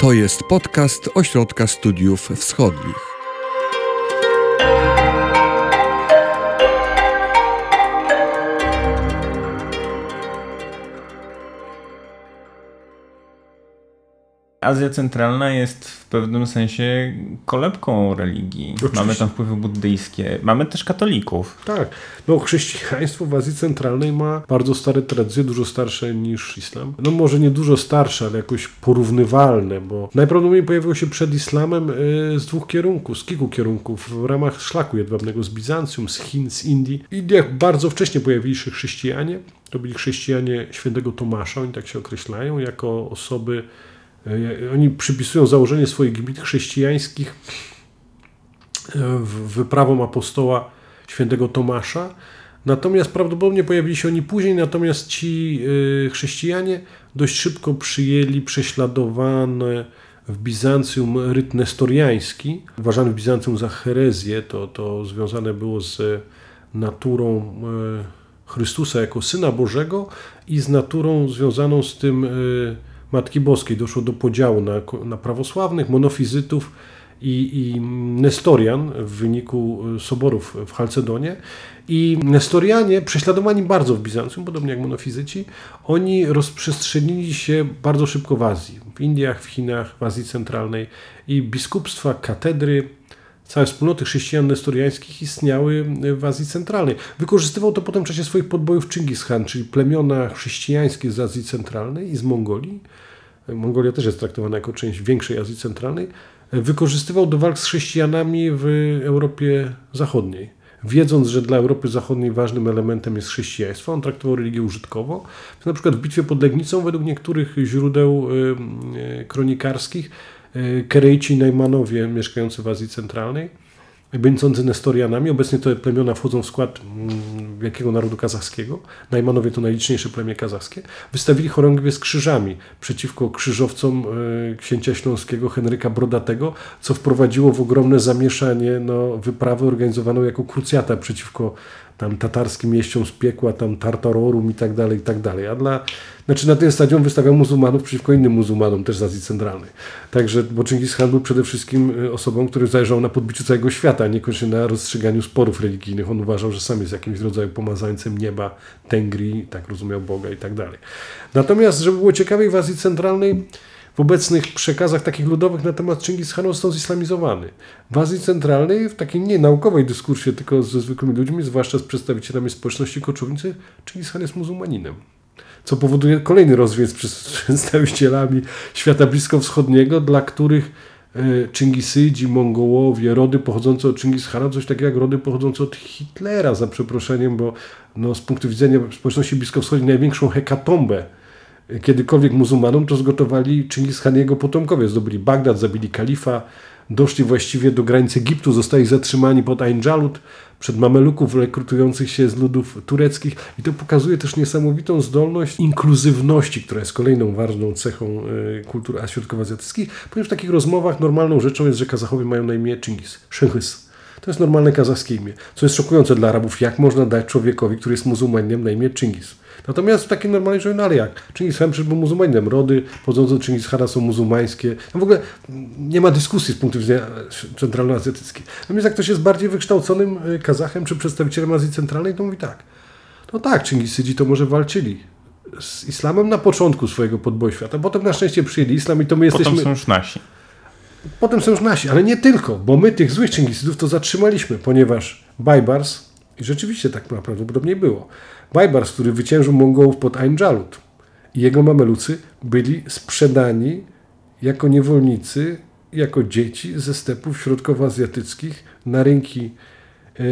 To jest podcast Ośrodka Studiów Wschodnich. Azja Centralna jest w pewnym sensie kolebką religii. Oczywiście. Mamy tam wpływy buddyjskie, mamy też katolików. Tak. No chrześcijaństwo w Azji Centralnej ma bardzo stare tradycje, dużo starsze niż islam. No może nie dużo starsze, ale jakoś porównywalne, bo najprawdopodobniej pojawiło się przed islamem y, z dwóch kierunków, z kilku kierunków w ramach szlaku jedwabnego z Bizancjum, z Chin, z Indii. W Indiach bardzo wcześnie pojawili się chrześcijanie. To byli chrześcijanie świętego Tomasza, oni tak się określają, jako osoby oni przypisują założenie swoich gmit chrześcijańskich w- wyprawom apostoła świętego Tomasza. Natomiast prawdopodobnie pojawili się oni później, natomiast ci y, chrześcijanie dość szybko przyjęli prześladowane w Bizancjum ryt nestoriański, uważany w Bizancjum za herezję, to, to związane było z naturą Chrystusa jako Syna Bożego i z naturą związaną z tym Matki Boskiej. Doszło do podziału na, na prawosławnych, monofizytów i, i Nestorian w wyniku y, soborów w Chalcedonie. I Nestorianie, prześladowani bardzo w Bizancjum, podobnie jak monofizyci, oni rozprzestrzenili się bardzo szybko w Azji, w Indiach, w Chinach, w Azji Centralnej i biskupstwa, katedry, całe wspólnoty chrześcijan nestoriańskich istniały w Azji Centralnej. Wykorzystywał to potem w czasie swoich podbojów Chingis Khan, czyli plemiona chrześcijańskie z Azji Centralnej i z Mongolii. Mongolia też jest traktowana jako część większej Azji Centralnej. Wykorzystywał do walk z chrześcijanami w Europie Zachodniej. Wiedząc, że dla Europy Zachodniej ważnym elementem jest chrześcijaństwo, on traktował religię użytkowo. Na przykład w bitwie pod Legnicą, według niektórych źródeł y, kronikarskich, Kerejci i Najmanowie mieszkający w Azji Centralnej, będący Nestorianami, obecnie te plemiona wchodzą w skład mm, wielkiego narodu kazachskiego, Najmanowie to najliczniejsze plemię kazachskie, wystawili chorągwie z krzyżami przeciwko krzyżowcom y, księcia śląskiego Henryka Brodatego, co wprowadziło w ogromne zamieszanie no, wyprawę organizowaną jako krucjata przeciwko tam tatarskim mieściom z piekła, tam Tartarorum i tak dalej, i tak dalej. A dla, znaczy na tym stadion wystawiał muzułmanów przeciwko innym muzułmanom, też z Azji Centralnej. Także, bo Chingis Khan był przede wszystkim y, osobą, który zależało na podbiciu całego świata, niekoniecznie na rozstrzyganiu sporów religijnych. On uważał, że sam jest jakimś rodzaju pomazańcem nieba, Tengri, tak rozumiał Boga i tak dalej. Natomiast, żeby było ciekawiej, w Azji Centralnej w obecnych przekazach takich ludowych na temat Chingis Khan został zislamizowany. W Azji Centralnej, w takiej nie naukowej dyskursie, tylko ze zwykłymi ludźmi, zwłaszcza z przedstawicielami społeczności koczownicy, Chingis Khan jest muzułmaninem. Co powoduje kolejny rozwiec przez przedstawicielami świata bliskowschodniego, dla których e, Czyngisydzi, Mongołowie, rody pochodzące od Chingis Khana, coś takiego jak rody pochodzące od Hitlera, za przeproszeniem, bo no, z punktu widzenia społeczności bliskowschodniej największą hekatombę kiedykolwiek muzułmanom, to zgotowali Chingis Khan jego potomkowie. Zdobyli Bagdad, zabili kalifa, doszli właściwie do granic Egiptu, zostali zatrzymani pod Ain Jalut przed mameluków rekrutujących się z ludów tureckich i to pokazuje też niesamowitą zdolność inkluzywności, która jest kolejną ważną cechą y, kultur środkowoazjatyckich, ponieważ w takich rozmowach normalną rzeczą jest, że Kazachowie mają na imię Chingis, Szenghys. To jest normalne kazachskie imię, co jest szokujące dla Arabów, jak można dać człowiekowi, który jest muzułmaninem na imię Chingis. Natomiast w takiej normalnej rzeczy, no ale jak? Khan przecież był muzułmaninem, rody pochodzące od Chingis Khana są muzułmańskie. No w ogóle nie ma dyskusji z punktu widzenia centralnoazjatyckiej. Natomiast jak ktoś jest bardziej wykształconym y, Kazachem czy przedstawicielem Azji Centralnej, to mówi tak. No tak, Chingisydzi to może walczyli z islamem na początku swojego podboju świata. Potem na szczęście przyjęli islam i to my jesteśmy... Potem są już nasi. Potem są już nasi, ale nie tylko, bo my tych złych Czyngisydów to zatrzymaliśmy, ponieważ Bajbars, i rzeczywiście tak prawdopodobnie było, Bajbars, który wyciężył Mongołów pod Ain Jalut i jego mamelucy byli sprzedani jako niewolnicy, jako dzieci ze stepów środkowoazjatyckich na rynki e,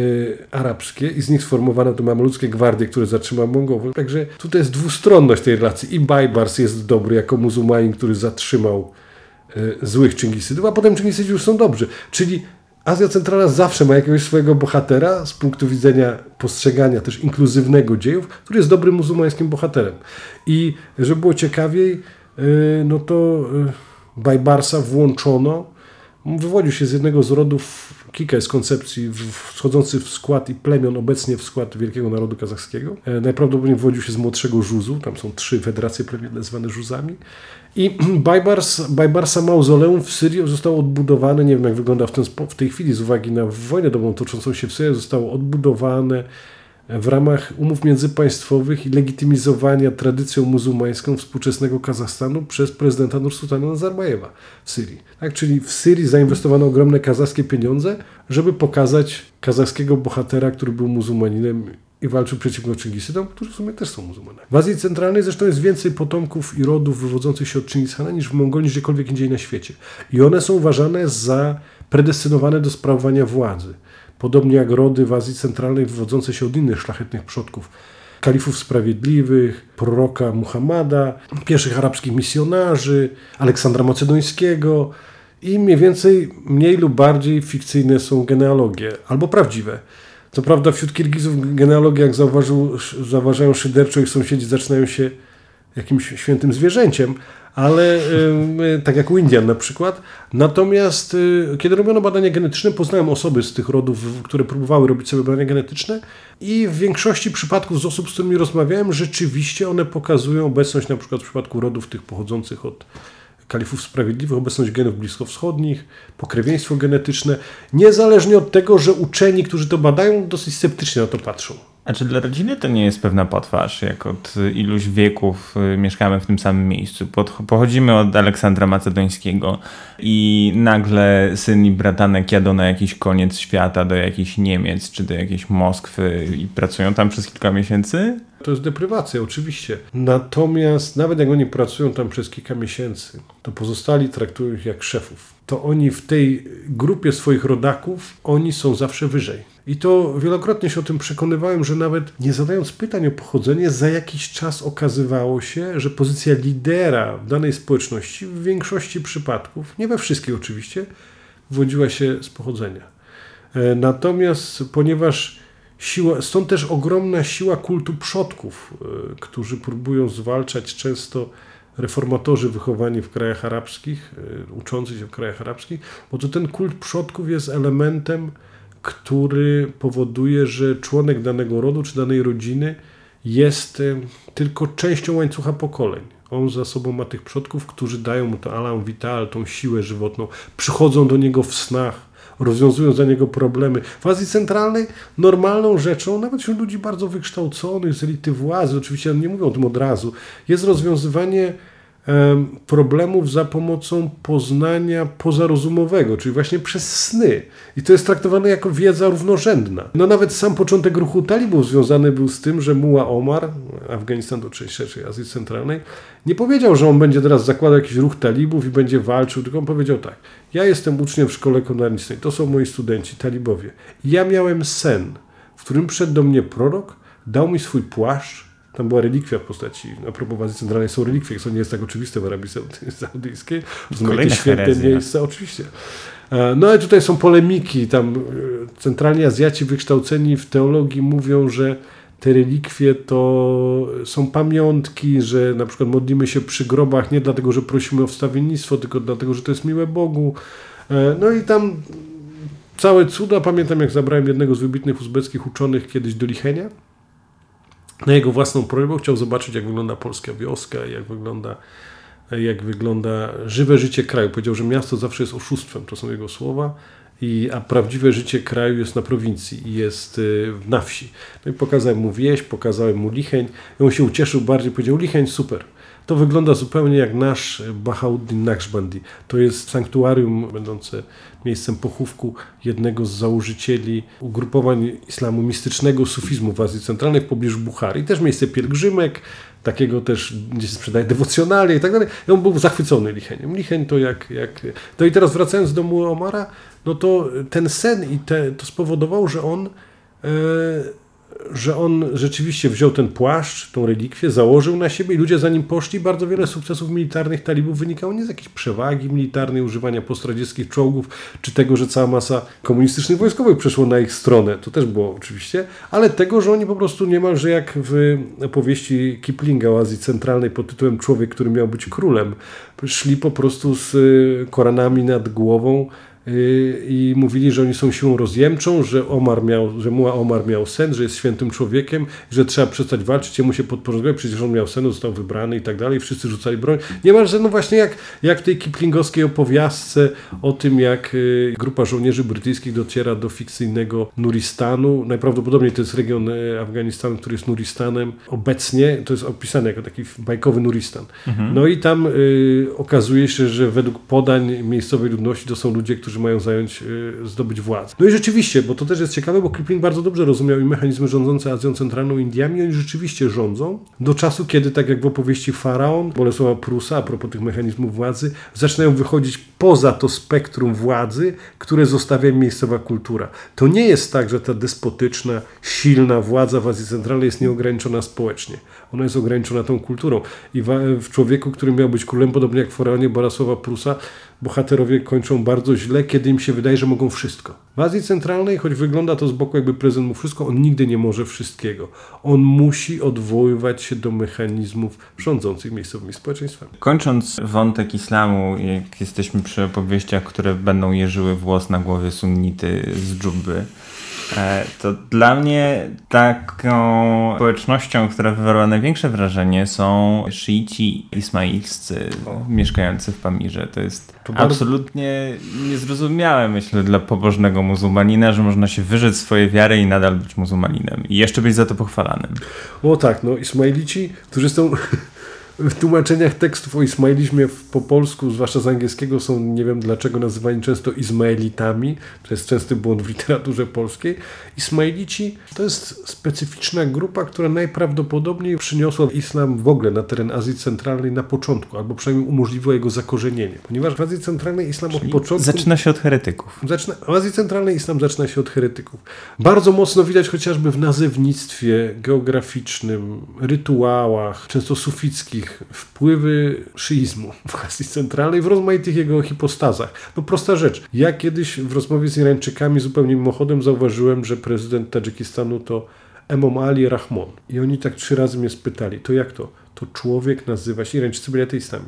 arabskie i z nich sformowano te mameluckie gwardie, które zatrzymały Mongołów. Także tutaj jest dwustronność tej relacji. I Bajbars jest dobry jako muzułmanin, który zatrzymał e, złych Czyngisydów, a potem Czyngisydzi już są dobrzy. Czyli Azja Centralna zawsze ma jakiegoś swojego bohatera z punktu widzenia postrzegania też inkluzywnego dziejów, który jest dobrym muzułmańskim bohaterem. I żeby było ciekawiej, e, no to e, Bajbarsa włączono, wywodził się z jednego z rodów Kilka jest koncepcji wchodzących w skład i plemion obecnie w skład Wielkiego Narodu Kazachskiego. E, najprawdopodobniej wywodził się z młodszego Żuzu, tam są trzy federacje plemienne zwane Żuzami. I Bajbars, Bajbarsa mauzoleum w Syrii zostało odbudowane, nie wiem jak wygląda w, ten, w tej chwili z uwagi na wojnę domową toczącą się w Syrii, zostało odbudowane w ramach umów międzypaństwowych i legitymizowania tradycją muzułmańską współczesnego Kazachstanu przez prezydenta Nursultana Nazarbajewa w Syrii. Tak, czyli w Syrii zainwestowano ogromne kazachskie pieniądze, żeby pokazać kazachskiego bohatera, który był muzułmaninem i walczył przeciwko Czyngisytom, którzy w sumie też są muzułmanami. W Azji Centralnej zresztą jest więcej potomków i rodów wywodzących się od Czyngischana niż w Mongolii, gdziekolwiek indziej na świecie. I one są uważane za predestynowane do sprawowania władzy. Podobnie jak rody w Azji Centralnej wywodzące się od innych szlachetnych przodków. Kalifów Sprawiedliwych, proroka Muhammada, pierwszych arabskich misjonarzy, Aleksandra Macedońskiego i mniej więcej mniej lub bardziej fikcyjne są genealogie, albo prawdziwe. Co prawda wśród Kirgizów genealogie, jak zauważył, zauważają szyderczo, ich sąsiedzi zaczynają się jakimś świętym zwierzęciem, ale tak jak u Indian na przykład. Natomiast y, kiedy robiono badania genetyczne, poznałem osoby z tych rodów, które próbowały robić sobie badania genetyczne i w większości przypadków z osób, z którymi rozmawiałem, rzeczywiście one pokazują obecność na przykład w przypadku rodów tych pochodzących od kalifów sprawiedliwych, obecność genów bliskowschodnich, pokrewieństwo genetyczne, niezależnie od tego, że uczeni, którzy to badają, dosyć sceptycznie na to patrzą. A czy dla rodziny to nie jest pewna potwarz, jak od iluś wieków y, mieszkamy w tym samym miejscu? Pochodzimy od Aleksandra Macedońskiego i nagle syn i bratanek jadą na jakiś koniec świata do jakichś Niemiec czy do jakiejś Moskwy i pracują tam przez kilka miesięcy? To jest deprywacja, oczywiście. Natomiast nawet jak oni pracują tam przez kilka miesięcy, to pozostali traktują ich jak szefów. To oni w tej grupie swoich rodaków, oni są zawsze wyżej. I to wielokrotnie się o tym przekonywałem, że nawet nie zadając pytań o pochodzenie, za jakiś czas okazywało się, że pozycja lidera w danej społeczności w większości przypadków, nie we wszystkich oczywiście, wodziła się z pochodzenia. E, natomiast ponieważ siła, stąd też ogromna siła kultu przodków, e, którzy próbują zwalczać często reformatorzy wychowani w krajach arabskich, e, uczący się w krajach arabskich, bo to ten kult przodków jest elementem który powoduje, że członek danego rodu czy danej rodziny jest tylko częścią łańcucha pokoleń. On za sobą ma tych przodków, którzy dają mu to alarm vital, tą siłę żywotną, przychodzą do niego w snach, rozwiązują za niego problemy. W Azji Centralnej normalną rzeczą, nawet wśród ludzi bardzo wykształconych, z elity władzy, oczywiście nie mówią o tym od razu, jest rozwiązywanie problemów za pomocą poznania pozarozumowego, czyli właśnie przez sny. I to jest traktowane jako wiedza równorzędna. No nawet sam początek ruchu talibów związany był z tym, że Muła Omar, Afganistan część szerszej Azji Centralnej, nie powiedział, że on będzie teraz zakładał jakiś ruch talibów i będzie walczył, tylko on powiedział tak, ja jestem uczniem w szkole konarnicznej, to są moi studenci, talibowie. Ja miałem sen, w którym przyszedł do mnie prorok, dał mi swój płaszcz, tam była relikwia w postaci, a propos Azji Centralnej są relikwie, co nie jest tak oczywiste w Arabii Saudyjskiej. Jakieś święte herezja. miejsca, oczywiście. E, no i tutaj są polemiki, tam e, centralni Azjaci wykształceni w teologii mówią, że te relikwie to są pamiątki, że na przykład modlimy się przy grobach nie dlatego, że prosimy o wstawiennictwo, tylko dlatego, że to jest miłe Bogu. E, no i tam całe cuda. Pamiętam, jak zabrałem jednego z wybitnych uzbeckich uczonych kiedyś do Lichenia na jego własną prośbę chciał zobaczyć, jak wygląda polska wioska, jak wygląda, jak wygląda żywe życie kraju. Powiedział, że miasto zawsze jest oszustwem, to są jego słowa, i, a prawdziwe życie kraju jest na prowincji i jest y, na wsi. No i pokazałem mu wieś, pokazałem mu Licheń i on się ucieszył bardziej, powiedział Licheń super. To wygląda zupełnie jak nasz Bahauddin Naqshbandi. To jest sanktuarium będące miejscem pochówku jednego z założycieli ugrupowań islamu mistycznego, sufizmu w Azji Centralnej w pobliżu Buchary. Też miejsce pielgrzymek, takiego też, gdzie się sprzedaje dewocjonalnie i tak dalej. I on był zachwycony Licheniem. Licheń to jak... jak... No i teraz wracając do domu Omara, no to ten sen i te, to spowodował, że on... Yy, że on rzeczywiście wziął ten płaszcz, tą relikwię, założył na siebie i ludzie za nim poszli. Bardzo wiele sukcesów militarnych talibów wynikało nie z jakiejś przewagi militarnej, używania postradzieckich czołgów, czy tego, że cała masa komunistycznych wojskowych przeszło na ich stronę. To też było oczywiście, ale tego, że oni po prostu niemalże jak w opowieści Kiplinga o Azji Centralnej pod tytułem Człowiek, który miał być królem, szli po prostu z koranami nad głową i mówili, że oni są siłą rozjemczą, że Omar miał, że Muła Omar miał sen, że jest świętym człowiekiem, że trzeba przestać walczyć, jemu się podporządkować, przecież on miał sen, został wybrany i tak dalej, wszyscy rzucali broń. Niemalże no właśnie jak, jak w tej kiplingowskiej opowiastce o tym, jak yy, grupa żołnierzy brytyjskich dociera do fikcyjnego Nuristanu. Najprawdopodobniej to jest region yy, Afganistanu, który jest Nuristanem. Obecnie to jest opisane jako taki bajkowy Nuristan. No i tam y, okazuje się, że według podań miejscowej ludności to są ludzie, którzy mają zająć, y, zdobyć władzę. No i rzeczywiście, bo to też jest ciekawe, bo Kipling bardzo dobrze rozumiał i mechanizmy rządzące Azją Centralną Indiami, oni rzeczywiście rządzą do czasu, kiedy, tak jak w opowieści Faraon, Bolesława Prusa, a propos tych mechanizmów władzy, zaczynają wychodzić poza to spektrum władzy, które zostawia miejscowa kultura. To nie jest tak, że ta despotyczna, silna władza w Azji Centralnej jest nieograniczona społecznie. Ona jest ograniczona tą kulturą. I w człowieku, który miał być królem, podobnie jak w Faraonie Bolesława Prusa, bohaterowie kończą bardzo źle, kiedy im się wydaje, że mogą wszystko. W Azji Centralnej, choć wygląda to z boku, jakby prezydent mógł wszystko, on nigdy nie może wszystkiego. On musi odwoływać się do mechanizmów rządzących miejscowymi społeczeństwami. Kończąc wątek islamu, jak jesteśmy przy opowieściach, które będą jeżyły włos na głowie sunnity z dżubby, to dla mnie taką społecznością, która wywarła największe wrażenie są szyici ismailscy mieszkający w Pamirze. To jest To bardzo- absolutnie niezrozumiałe, myślę, dla pobożnego muzułmanina, że można się wyrzec swojej wiary i nadal być muzułmaninem. I jeszcze być za to pochwalanym. O tak, no Ismailici, którzy są w tłumaczeniach tekstów o Ismailizmie po polsku, zwłaszcza z angielskiego, są nie wiem dlaczego nazywani często Izmaelitami. To jest częsty błąd w literaturze polskiej. Ismailici to jest specyficzna grupa, która najprawdopodobniej przyniosła islam w ogóle na teren Azji Centralnej na początku, albo przynajmniej umożliwiła jego zakorzenienie. Ponieważ w Azji Centralnej islam od początku... Zaczyna się od heretyków. Zaczyna, w Azji Centralnej islam zaczyna się od heretyków. Bardzo mocno widać chociażby w nazewnictwie geograficznym, rytuałach, często sufickich, wpływy szyizmu w Azji Centralnej, w rozmaitych jego hipostazach. No prosta rzecz. Ja kiedyś w rozmowie z Irańczykami zupełnie mimochodem zauważyłem, że prezydent Tadżykistanu to Emom Ali Rahmon. I oni tak trzy razy mnie spytali, to jak to? To człowiek nazywa się, Irańczycy byli ateistami.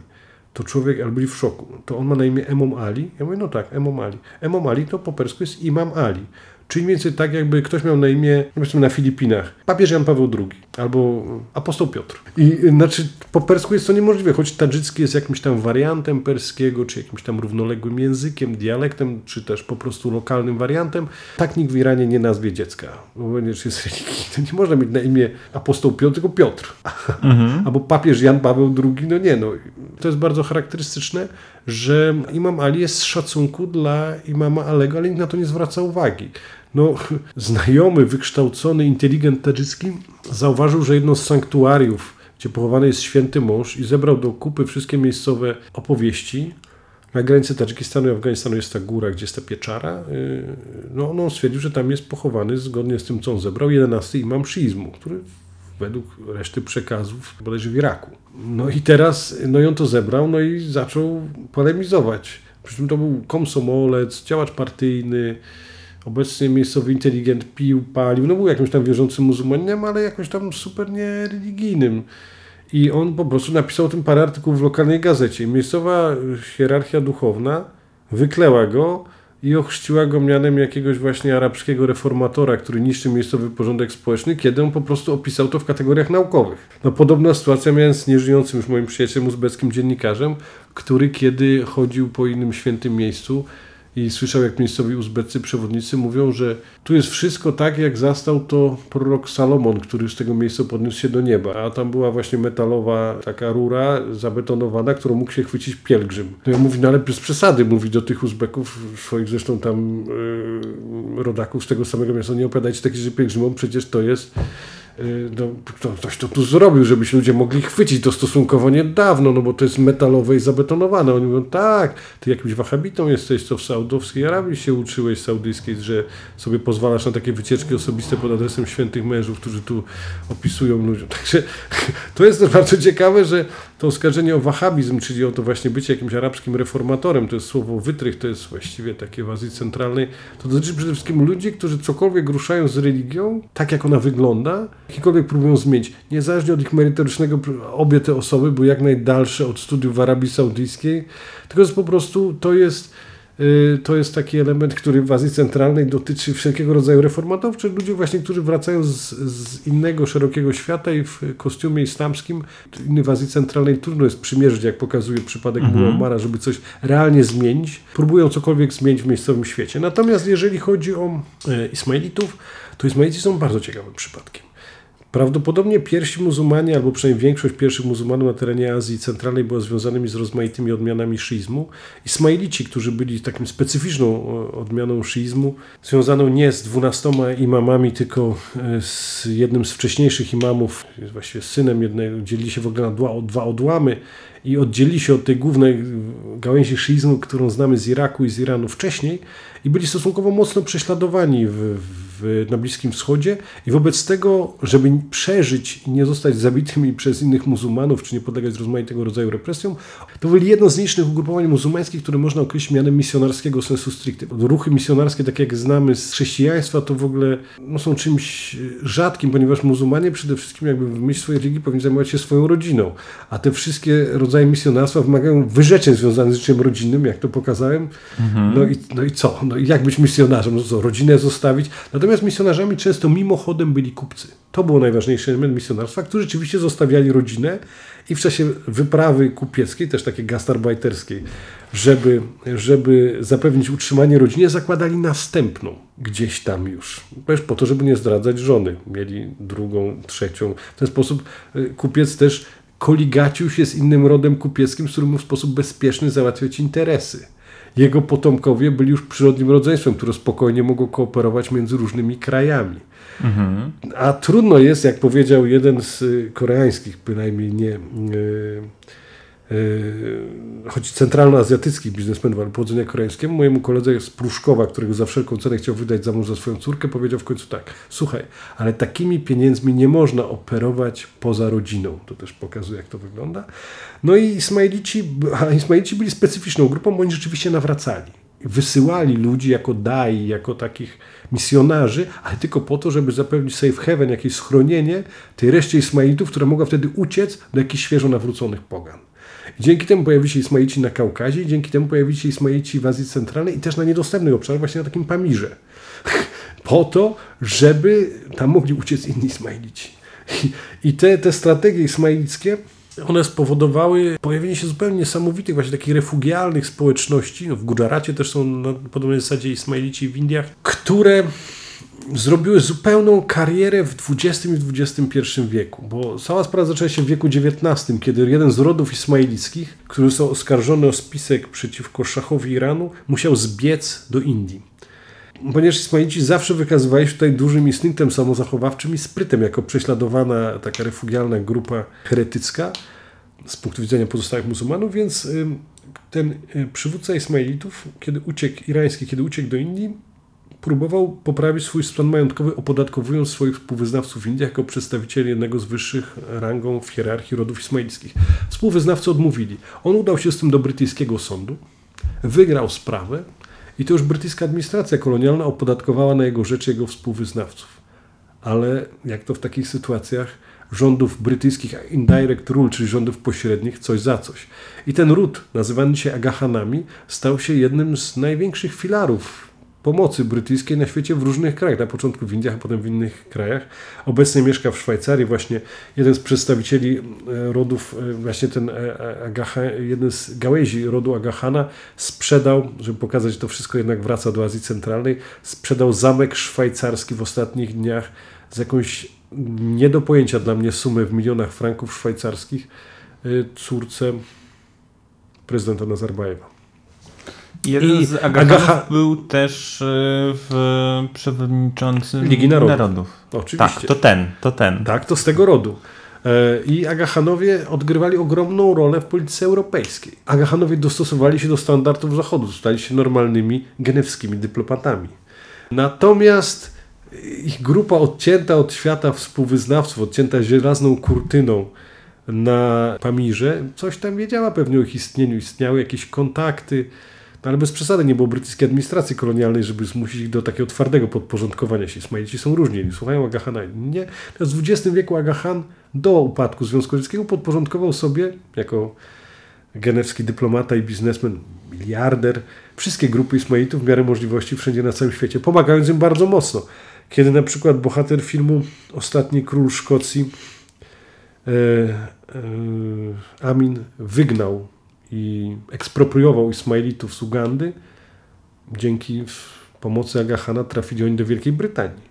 To człowiek, ale byli w szoku. To on ma na imię Emom Ali? Ja mówię, no tak, Emom Ali. Emom Ali to po persku jest Imam Ali. Czyli mniej więcej tak, jakby ktoś miał na imię, powiedzmy na Filipinach, papież Jan Paweł II albo apostoł Piotr. I y, znaczy po persku jest to niemożliwe, choć tadżycki jest jakimś tam wariantem perskiego, czy jakimś tam równoległym językiem, dialektem, czy też po prostu lokalnym wariantem. Tak nikt w Iranie nie nazwie dziecka, bo ponieważ jest religii. To nie można mieć na imię apostoł Piotr, tylko Piotr. Albo papież Jan Paweł II, no nie no. To jest bardzo charakterystyczne, że imam Ali jest z szacunku dla imama Alego, ale nikt na to nie zwraca uwagi. No, znajomy, wykształcony, inteligent tadżycki zauważył, że jedno z sanktuariów, gdzie pochowany jest święty mąż i zebrał do kupy wszystkie miejscowe opowieści, na granicy Tadżykistanu i Afganistanu jest ta góra, gdzie jest ta pieczara. Yy, No, no on stwierdził, że tam jest pochowany, zgodnie z tym, co on zebrał, 11 imam szyizmu, który według reszty przekazów bodajże w Iraku. No i teraz, no i on to zebrał, no i zaczął polemizować. Przy czym to był komsomolec, działacz partyjny, obecnie miejscowy inteligent pił, palił, no był jakimś tam wierzącym muzułmaninem, ale jakoś tam super niereligijnym. I on po prostu napisał o tym parę artykułów w lokalnej gazecie. Miejscowa hierarchia duchowna wykleła go i ochrzciła go mianem jakiegoś właśnie arabskiego reformatora, który niszczy miejscowy porządek społeczny, kiedy on po prostu opisał to w kategoriach naukowych. No podobna sytuacja miałem z nieżyjącym już moim przyjacielem uzbeckim dziennikarzem, który kiedy chodził po innym świętym miejscu i słyszał, jak miejscowi uzbeccy przewodnicy mówią, że tu jest wszystko tak, jak zastał to prorok Salomon, który z tego miejsca podniósł się do nieba. A tam była właśnie metalowa taka rura zabetonowana, którą mógł się chwycić pielgrzym. No ja mówię, no ale bez przesady, mówi do tych Uzbeków, swoich zresztą tam yy, rodaków z tego samego miasta, nie opowiadajcie takich, że pielgrzymom, przecież to jest no, kto, ktoś to tu zrobił, żeby się ludzie mogli chwycić to stosunkowo niedawno, no bo to jest metalowe i zabetonowane. Oni mówią, tak, ty jakimś wahabitą jesteś, co w Saudowskiej Arabii się uczyłeś saudyjskiej, że sobie pozwalasz na takie wycieczki osobiste pod adresem świętych mężów, którzy tu opisują ludziom. Także to jest bardzo ciekawe, że to oskarżenie o wahabizm, czyli o to właśnie bycie jakimś arabskim reformatorem, to jest słowo wytrych, to jest właściwie takie w Azji Centralnej, to dotyczy przede wszystkim ludzi, którzy cokolwiek ruszają z religią, tak jak ona wygląda, jakiekolwiek próbują zmienić, niezależnie od ich merytorycznego, obie te osoby były jak najdalsze od studiów w Arabii Saudyjskiej, tylko jest po prostu, to jest to jest taki element, który w Azji Centralnej dotyczy wszelkiego rodzaju reformatorów, czy ludzi właśnie, którzy wracają z, z innego, szerokiego świata i w kostiumie islamskim. Inny w Azji Centralnej trudno jest przymierzyć, jak pokazuje przypadek mhm. Muammara, żeby coś realnie zmienić. Próbują cokolwiek zmienić w miejscowym świecie. Natomiast jeżeli chodzi o e, Ismailitów, to Ismailici są bardzo ciekawym przypadkiem. Prawdopodobnie pierwsi muzułmanie, albo przynajmniej większość pierwszych muzułmanów na terenie Azji Centralnej była związanymi z rozmaitymi odmianami szyizmu. Ismailici, którzy byli takim specyficzną odmianą szyizmu, związaną nie z dwunastoma imamami, tylko e, z jednym z wcześniejszych imamów, właściwie synem jednego, dzielili się w ogóle na dwa, dwa odłamy i oddzielili się od tej głównej gałęzi szyizmu, którą znamy z Iraku i z Iranu wcześniej i byli stosunkowo mocno prześladowani w, w, na Bliskim Wschodzie i wobec tego, żeby przeżyć i nie zostać zabitymi przez innych muzułmanów, czy nie podlegać rozmaitego rodzaju represjom, to byli jedno z nielicznych ugrupowań muzułmańskich, które można określić mianem misjonarskiego sensu stricte. Ruchy misjonarskie, tak jak znamy z chrześcijaństwa, to w ogóle no, są czymś rzadkim, ponieważ muzułmanie przede wszystkim jakby w myśl swojej religii powinni zajmować się swoją rodziną, a te wszystkie rodzaje misjonarstwa wymagają wyrzeczeń związanych z życiem rodzinnym, jak to pokazałem. Mhm. No, i, no i co? No i jak być misjonarzem? No co, rodzinę zostawić? Natomiast misjonarzami często mimochodem byli kupcy. To było najważniejszy element misjonarstwa, którzy rzeczywiście zostawiali rodzinę i w czasie wyprawy kupieckiej, też takiej gastarbeiterskiej, żeby, żeby zapewnić utrzymanie rodzinie, zakładali następną gdzieś tam już. Też po to, żeby nie zdradzać żony. Mieli drugą, trzecią. W ten sposób y, kupiec też koligacił się z innym rodem kupieckim, z którym w sposób bezpieczny załatwiać interesy. Jego potomkowie byli już przyrodnim rodzeństwem, które spokojnie mogło kooperować między różnymi krajami. Mhm. A trudno jest, jak powiedział jeden z koreańskich, bynajmniej nie. Yy, Yy, choć centralnoazjatyckich biznesmenów, ale pochodzenia koreańskiego, mojemu koledze z Pruszkowa, którego za wszelką cenę chciał wydać za mąż za swoją córkę, powiedział w końcu tak, słuchaj, ale takimi pieniędzmi nie można operować poza rodziną. To też pokazuje, jak to wygląda. No i Ismailici, a Ismailici byli specyficzną grupą, oni rzeczywiście nawracali. Wysyłali ludzi jako dai, jako takich misjonarzy, ale tylko po to, żeby zapewnić safe haven, jakieś schronienie tej reszcie Ismailitów, która mogła wtedy uciec do jakichś świeżo nawróconych pogan. Dzięki temu pojawili się Ismaici na Kaukazie, dzięki temu pojawili się Ismaici w Azji Centralnej i też na niedostępnych obszarach, właśnie na takim Pamirze. po to, żeby tam mogli uciec inni Ismailici. I te, te strategie ismailickie, one spowodowały pojawienie się zupełnie niesamowitych, właśnie takich refugialnych społeczności. No w Gujaracie też są na podobnej zasadzie Ismailici w Indiach, które zrobiły zupełną karierę w XX i XXI wieku, bo cała sprawa zaczęła się w wieku XIX, kiedy jeden z rodów ismailickich, który został oskarżony o spisek przeciwko szachowi Iranu, musiał zbiec do Indii. Ponieważ Ismailici zawsze wykazywali się tutaj dużym instynktem samozachowawczym i sprytem, jako prześladowana taka refugialna grupa heretycka z punktu widzenia pozostałych muzułmanów, więc ten y, przywódca Ismailitów, kiedy uciekł, irański, kiedy uciekł do Indii, próbował poprawić swój stan majątkowy, opodatkowując swoich współwyznawców w Indiach jako przedstawicieli jednego z wyższych rangą w hierarchii rodów ismailskich. Współwyznawcy odmówili. On udał się z tym do brytyjskiego sądu, wygrał sprawę i to już brytyjska administracja kolonialna opodatkowała na jego rzecz jego współwyznawców. Ale jak to w takich sytuacjach rządów brytyjskich indirect rule, czyli rządów pośrednich, coś za coś. I ten ród, nazywany się Agahanami, stał się jednym z największych filarów pomocy brytyjskiej na świecie w różnych krajach. Na początku w Indiach, a potem w innych krajach. Obecnie mieszka w Szwajcarii. Właśnie jeden z przedstawicieli e, rodów, e, właśnie ten e, Agaha, jeden z gałęzi rodu Agahana sprzedał, żeby pokazać, że to wszystko jednak wraca do Azji Centralnej, sprzedał zamek szwajcarski w ostatnich dniach z jakąś nie do pojęcia dla mnie sumę w milionach franków szwajcarskich córce prezydenta Nazarbajewa. Jeden I z Agaha był też e, w przewodniczącym Ligi Narodów. Narodów. Oczywiście. Tak, to ten, to ten. Tak, to z tego rodu. E, I Agahanowie odgrywali ogromną rolę w polityce europejskiej. Agahanowie dostosowali się do standardów Zachodu, stali się normalnymi genewskimi dyplomatami. Natomiast ich grupa odcięta od świata współwyznawców, odcięta żelazną kurtyną na Pamirze, coś tam wiedziała pewnie o ich istnieniu. Istniały jakieś kontakty, no ale bez przesady nie było brytyjskiej administracji kolonialnej, żeby zmusić ich do takiego twardego podporządkowania się. Ismailici są różni, słuchają Agahana. Nie. W XX wieku Agahan do upadku Związku Radzieckiego podporządkował sobie, jako genewski dyplomata i biznesmen, miliarder. Wszystkie grupy Ismailitów w miarę możliwości wszędzie na całym świecie, pomagając im bardzo mocno. Kiedy na przykład bohater filmu Ostatni Król Szkocji e, e, Amin wygnał i ekspropriował Ismailitów z Ugandy, dzięki pomocy Agahana trafili oni do Wielkiej Brytanii.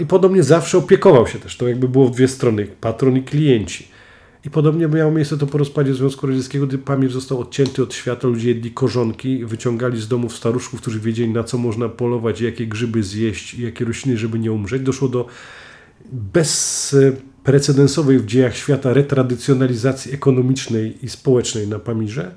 I podobnie zawsze opiekował się też. To jakby było w dwie strony, patron i klienci. I podobnie miało miejsce to po rozpadzie Związku Radzieckiego, gdy Pamir został odcięty od świata, ludzie jedli korzonki, wyciągali z domów staruszków, którzy wiedzieli na co można polować, jakie grzyby zjeść, jakie rośliny, żeby nie umrzeć. Doszło do bezprecedensowej w dziejach świata retradycjonalizacji ekonomicznej i społecznej na Pamirze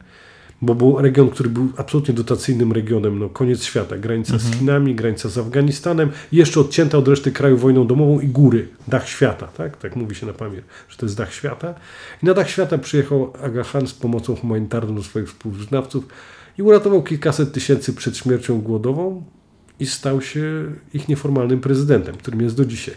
bo był region, który był absolutnie dotacyjnym regionem, no koniec świata, granica mhm. z Chinami, granica z Afganistanem, jeszcze odcięta od reszty kraju wojną domową i góry, dach świata, tak, tak mówi się na Pamir, że to jest dach świata. I na dach świata przyjechał Aga Khan z pomocą humanitarną do swoich współwyznawców i uratował kilkaset tysięcy przed śmiercią głodową i stał się ich nieformalnym prezydentem, którym jest do dzisiaj.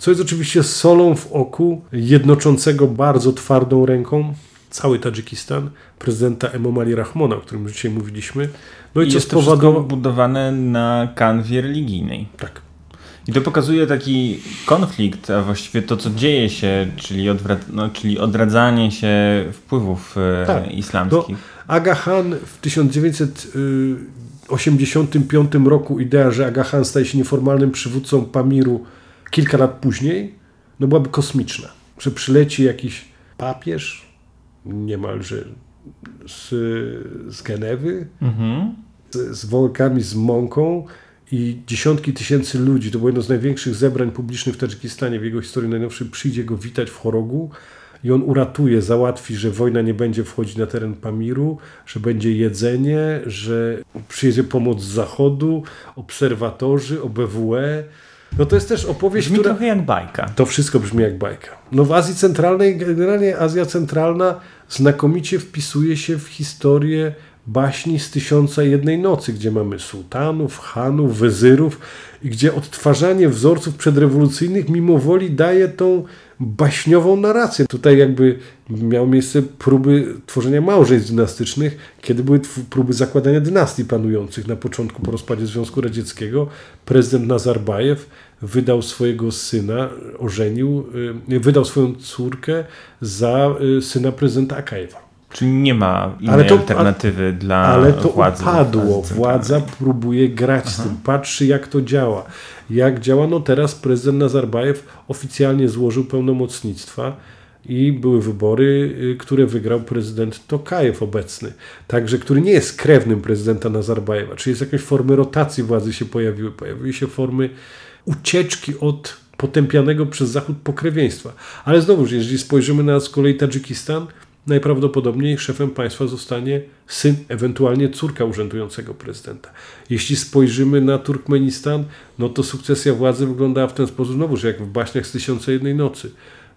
Co jest oczywiście solą w oku jednoczącego bardzo twardą ręką cały Tadżykistan, prezydenta Emomali Rahmona, o którym dzisiaj mówiliśmy. No i, I co jest sprowadzało... to budowane na kanwie religijnej. Tak. I to pokazuje taki konflikt, a właściwie to, co dzieje się, czyli, no, czyli odradzanie się wpływów e, tak. islamskich. No, Aga Khan w 1985 roku, idea, że Aga Khan staje się nieformalnym przywódcą Pamiru kilka lat później, no byłaby kosmiczna. Że przyleci jakiś papież, niemalże z, z Genewy, mhm. z, z workami z mąką i dziesiątki tysięcy ludzi, to było jedno z największych zebrań publicznych w Tadżykistanie w jego historii najnowszej, przyjdzie go witać w Chorogu i on uratuje, załatwi, że wojna nie będzie wchodzić na teren Pamiru, że będzie jedzenie, że przyjedzie pomoc z zachodu, obserwatorzy, OBWE, no to jest też opowieść, brzmi która... trochę jak bajka. To wszystko brzmi jak bajka. No w Azji Centralnej, generalnie Azja Centralna znakomicie wpisuje się w historię baśni z Tysiąca Jednej Nocy, gdzie mamy sułtanów, hanów, wezyrów i gdzie odtwarzanie wzorców przedrewolucyjnych mimo woli daje tą baśniową narrację. Tutaj jakby miały miejsce próby tworzenia małżeństw dynastycznych, kiedy były próby zakładania dynastii panujących na początku po rozpadzie Związku Radzieckiego. Prezydent Nazarbajew wydał swojego syna, ożenił, y, wydał swoją córkę za y, syna prezydenta Akajewa. Czyli nie ma innej ale to, alternatywy ale, dla Ale to władzy, upadło. Władza próbuje grać Aha. z tym, patrzy jak to działa. Jak działa, no teraz prezydent Nazarbajew oficjalnie złożył pełnomocnictwa i były wybory, y, które wygrał prezydent Tokajew obecny. Także, który nie jest krewnym prezydenta Nazarbajewa. Czyli jest jakieś formy rotacji władzy się pojawiły. Pojawiły się formy ucieczki od potępianego przez Zachód pokrewieństwa. Ale znowu, jeżeli spojrzymy na z kolei Tadżykistan, najprawdopodobniej szefem państwa zostanie syn, ewentualnie córka urzędującego prezydenta. Jeśli spojrzymy na Turkmenistan, no to sukcesja władzy wyglądała w ten sposób, znowu, że jak w baśniach z Tysiąca Jednej Nocy.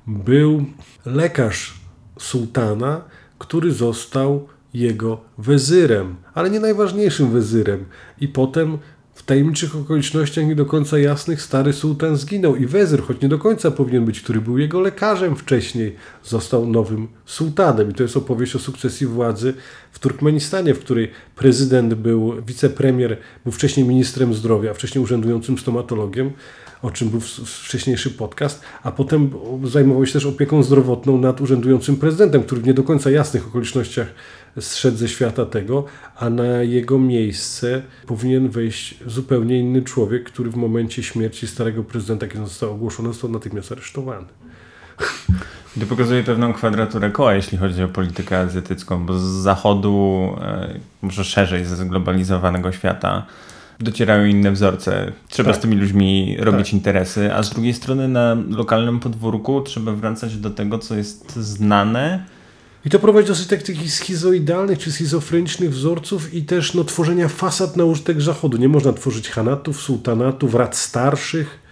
Był lekarz sułtana, który został jego wezyrem, ale nie najważniejszym wezyrem. I potem w tajemniczych okolicznościach nie do końca jasnych stary sułtan zginął i wezyr, choć nie do końca powinien być, który był jego lekarzem wcześniej, został nowym sułtanem. I to jest opowieść o sukcesji władzy w Turkmenistanie, w której prezydent był, wicepremier był wcześniej ministrem zdrowia, wcześniej urzędującym stomatologiem, o czym był wcześniejszy podcast, a potem zajmował się też opieką zdrowotną nad urzędującym prezydentem, który w nie do końca jasnych okolicznościach zszedł ze świata tego, a na jego miejsce powinien wejść zupełnie inny człowiek, który w momencie śmierci starego prezydenta, kiedy został ogłoszony, został natychmiast aresztowany. To pokazuje pewną kwadraturę koła, jeśli chodzi o politykę azjatycką, bo z zachodu, e, może szerzej ze zglobalizowanego świata, docierają inne wzorce. Trzeba tak. z tymi ludźmi robić tak. interesy, a z drugiej strony na lokalnym podwórku trzeba wracać do tego, co jest znane. I to prowadzi do tak, takich schizoidalnych czy schizofrenicznych wzorców i też no, tworzenia fasad na użytek Zachodu. Nie można tworzyć hanatów, sułtanatów, rad starszych,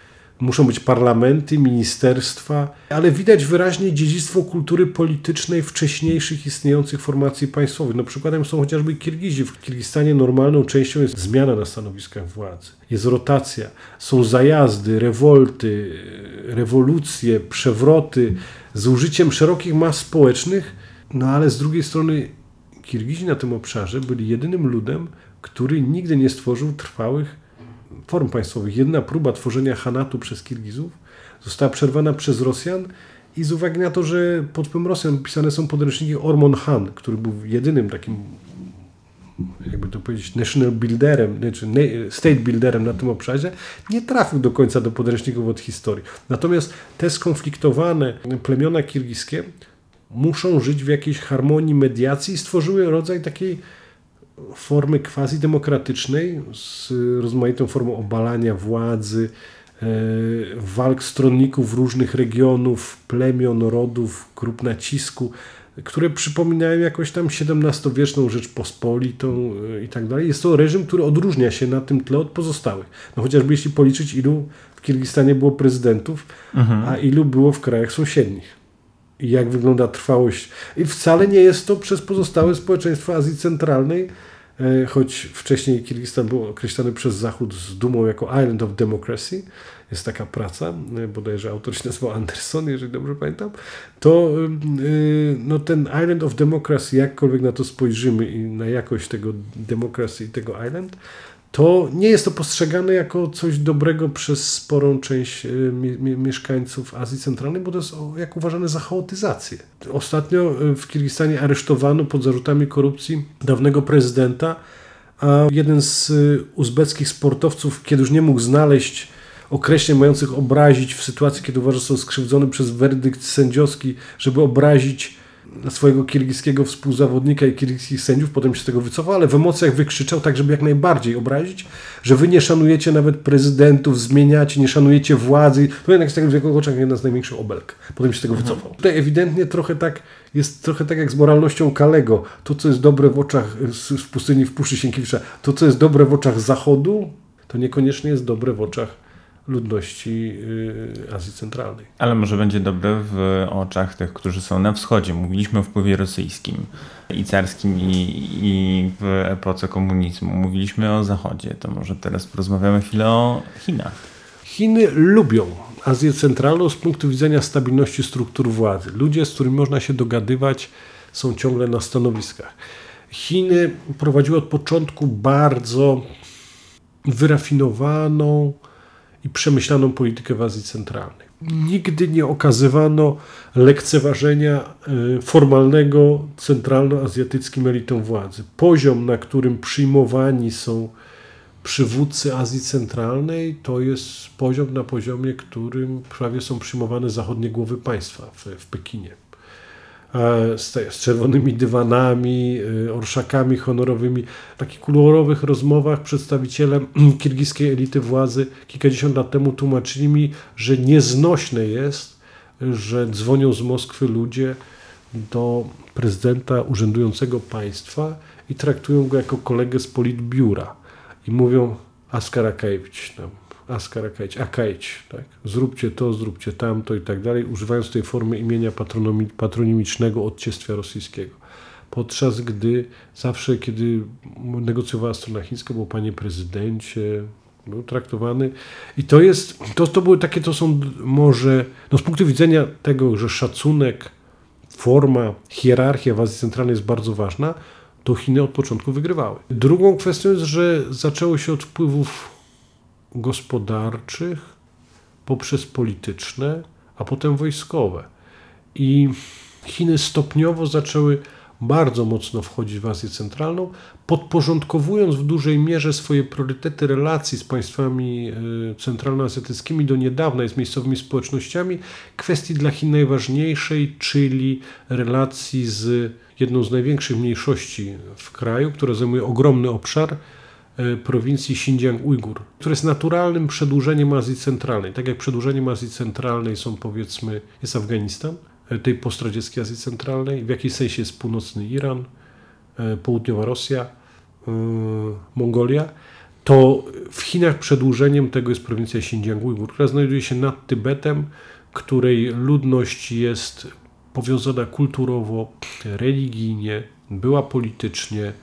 muszą być parlamenty, ministerstwa, ale widać wyraźnie dziedzictwo kultury politycznej wcześniejszych istniejących formacji państwowych. No przykładem są chociażby Kirgizi. W Kirgistanie normalną częścią jest zmiana na stanowiskach władzy. Jest rotacja, są zajazdy, rewolty, rewolucje, przewroty z użyciem szerokich mas społecznych, no ale z drugiej strony Kirgizi na tym obszarze byli jedynym ludem, który nigdy nie stworzył trwałych form państwowych. Jedna próba tworzenia Hanatu przez Kirgizów została przerwana przez Rosjan i z uwagi na to, że pod wpływem Rosjan pisane są podręczniki Ormon Han, który był jedynym takim jakby to powiedzieć, national builderem, znaczy state builderem na tym obszarze, nie trafił do końca do podręczników od historii. Natomiast te skonfliktowane plemiona kirgiskie muszą żyć w jakiejś harmonii mediacji i stworzyły rodzaj takiej formy quasi-demokratycznej z rozmaitą formą obalania władzy, e, walk stronników różnych regionów, plemion, rodów, grup nacisku, które przypominają jakoś tam XVII-wieczną Rzeczpospolitą e, i tak dalej. Jest to reżim, który odróżnia się na tym tle od pozostałych. No chociażby jeśli policzyć, ilu w Kirgistanie było prezydentów, mhm. a ilu było w krajach sąsiednich i jak wygląda trwałość. I wcale nie jest to przez pozostałe społeczeństwa Azji Centralnej, choć wcześniej Kirgistan był określany przez Zachód z dumą jako Island of Democracy, jest taka praca, e, bodajże autor się nazywał Anderson, jeżeli dobrze pamiętam, to e, no, ten Island of Democracy, jakkolwiek na to spojrzymy i na jakość tego demokracji i tego island, to nie jest to postrzegane jako coś dobrego przez sporą część e, mieszkańców Azji Centralnej, bo to jest jak uważane za chaotyzację. Ostatnio e, w Kirgistanie aresztowano pod zarzutami korupcji dawnego prezydenta, a jeden z e, uzbeckich sportowców, kiedy już nie mógł znaleźć określeń mających obrazić w sytuacji, kiedy uważa, że są skrzywdzony przez werdykt sędziowski, żeby obrazić swojego kirgiskiego współzawodnika i kirgiskich sędziów, potem się z tego wycofał, ale w emocjach wykrzyczał tak, żeby jak najbardziej obrazić, że wy nie szanujecie nawet prezydentów, zmieniacie, nie szanujecie władzy. To jednak z tego w jego oczach jedna z największych obelg. Potem się z tego mhm. wycofał. Tutaj ewidentnie trochę tak, jest trochę tak jak z moralnością Kalego. To, co jest dobre w oczach w pustyni w Puszy Sienkiewicza, to, co jest dobre w oczach Zachodu, to niekoniecznie jest dobre w oczach ludności y, Azji Centralnej. Ale może będzie dobre w oczach tych, którzy są na wschodzie. Mówiliśmy o wpływie rosyjskim i carskim i, i w epoce komunizmu. Mówiliśmy o zachodzie. To może teraz porozmawiamy chwilę o Chinach. Chiny lubią Azję Centralną z punktu widzenia stabilności struktur władzy. Ludzie, z którymi można się dogadywać, są ciągle na stanowiskach. Chiny prowadziły od początku bardzo wyrafinowaną, i przemyślaną politykę w Azji Centralnej. Nigdy nie okazywano lekceważenia e, formalnego centralnoazjatyckim elitom władzy. Poziom, na którym przyjmowani są przywódcy Azji Centralnej, to jest poziom na poziomie, którym prawie są przyjmowane zachodnie głowy państwa w, w Pekinie. Z, z czerwonymi dywanami, e, orszakami honorowymi. W takich kolorowych rozmowach przedstawiciele kirgiskiej elity władzy kilkadziesiąt lat temu tłumaczyli mi, że nieznośne jest, że dzwonią z Moskwy ludzie do prezydenta urzędującego państwa i traktują go jako kolegę z politbiura i mówią Askarakajewicz, tam, Askarakajdź, Akajdź, tak? Zróbcie to, zróbcie tamto i tak dalej, używając tej formy imienia patronimicznego odciestwia rosyjskiego. Podczas gdy zawsze, kiedy negocjowała strona chińska, był panie prezydencie, był traktowany. I to jest, to, to były takie, to są może, no z punktu widzenia tego, że szacunek, forma, hierarchia w Azji Centralnej jest bardzo ważna, to Chiny od początku wygrywały. Drugą kwestią jest, że zaczęło się od wpływów gospodarczych, poprzez polityczne, a potem wojskowe. I Chiny stopniowo zaczęły bardzo mocno wchodzić w Azję Centralną, podporządkowując w dużej mierze swoje priorytety relacji z państwami e, centralnoazjatyckimi do niedawna i z miejscowymi społecznościami kwestii dla Chin najważniejszej, czyli relacji z jedną z największych mniejszości w kraju, która zajmuje ogromny obszar, prowincji Xinjiang-Ujgur, które jest naturalnym przedłużeniem Azji Centralnej. Tak jak przedłużeniem Azji Centralnej są powiedzmy, jest Afganistan, e, tej postradzieckiej Azji Centralnej, w jakiś sensie jest północny Iran, e, południowa Rosja, Mongolia, to w Chinach przedłużeniem tego jest prowincja Xinjiang-Ujgur, która znajduje się nad Tybetem, której ludność jest powiązana kulturowo, religijnie, była politycznie,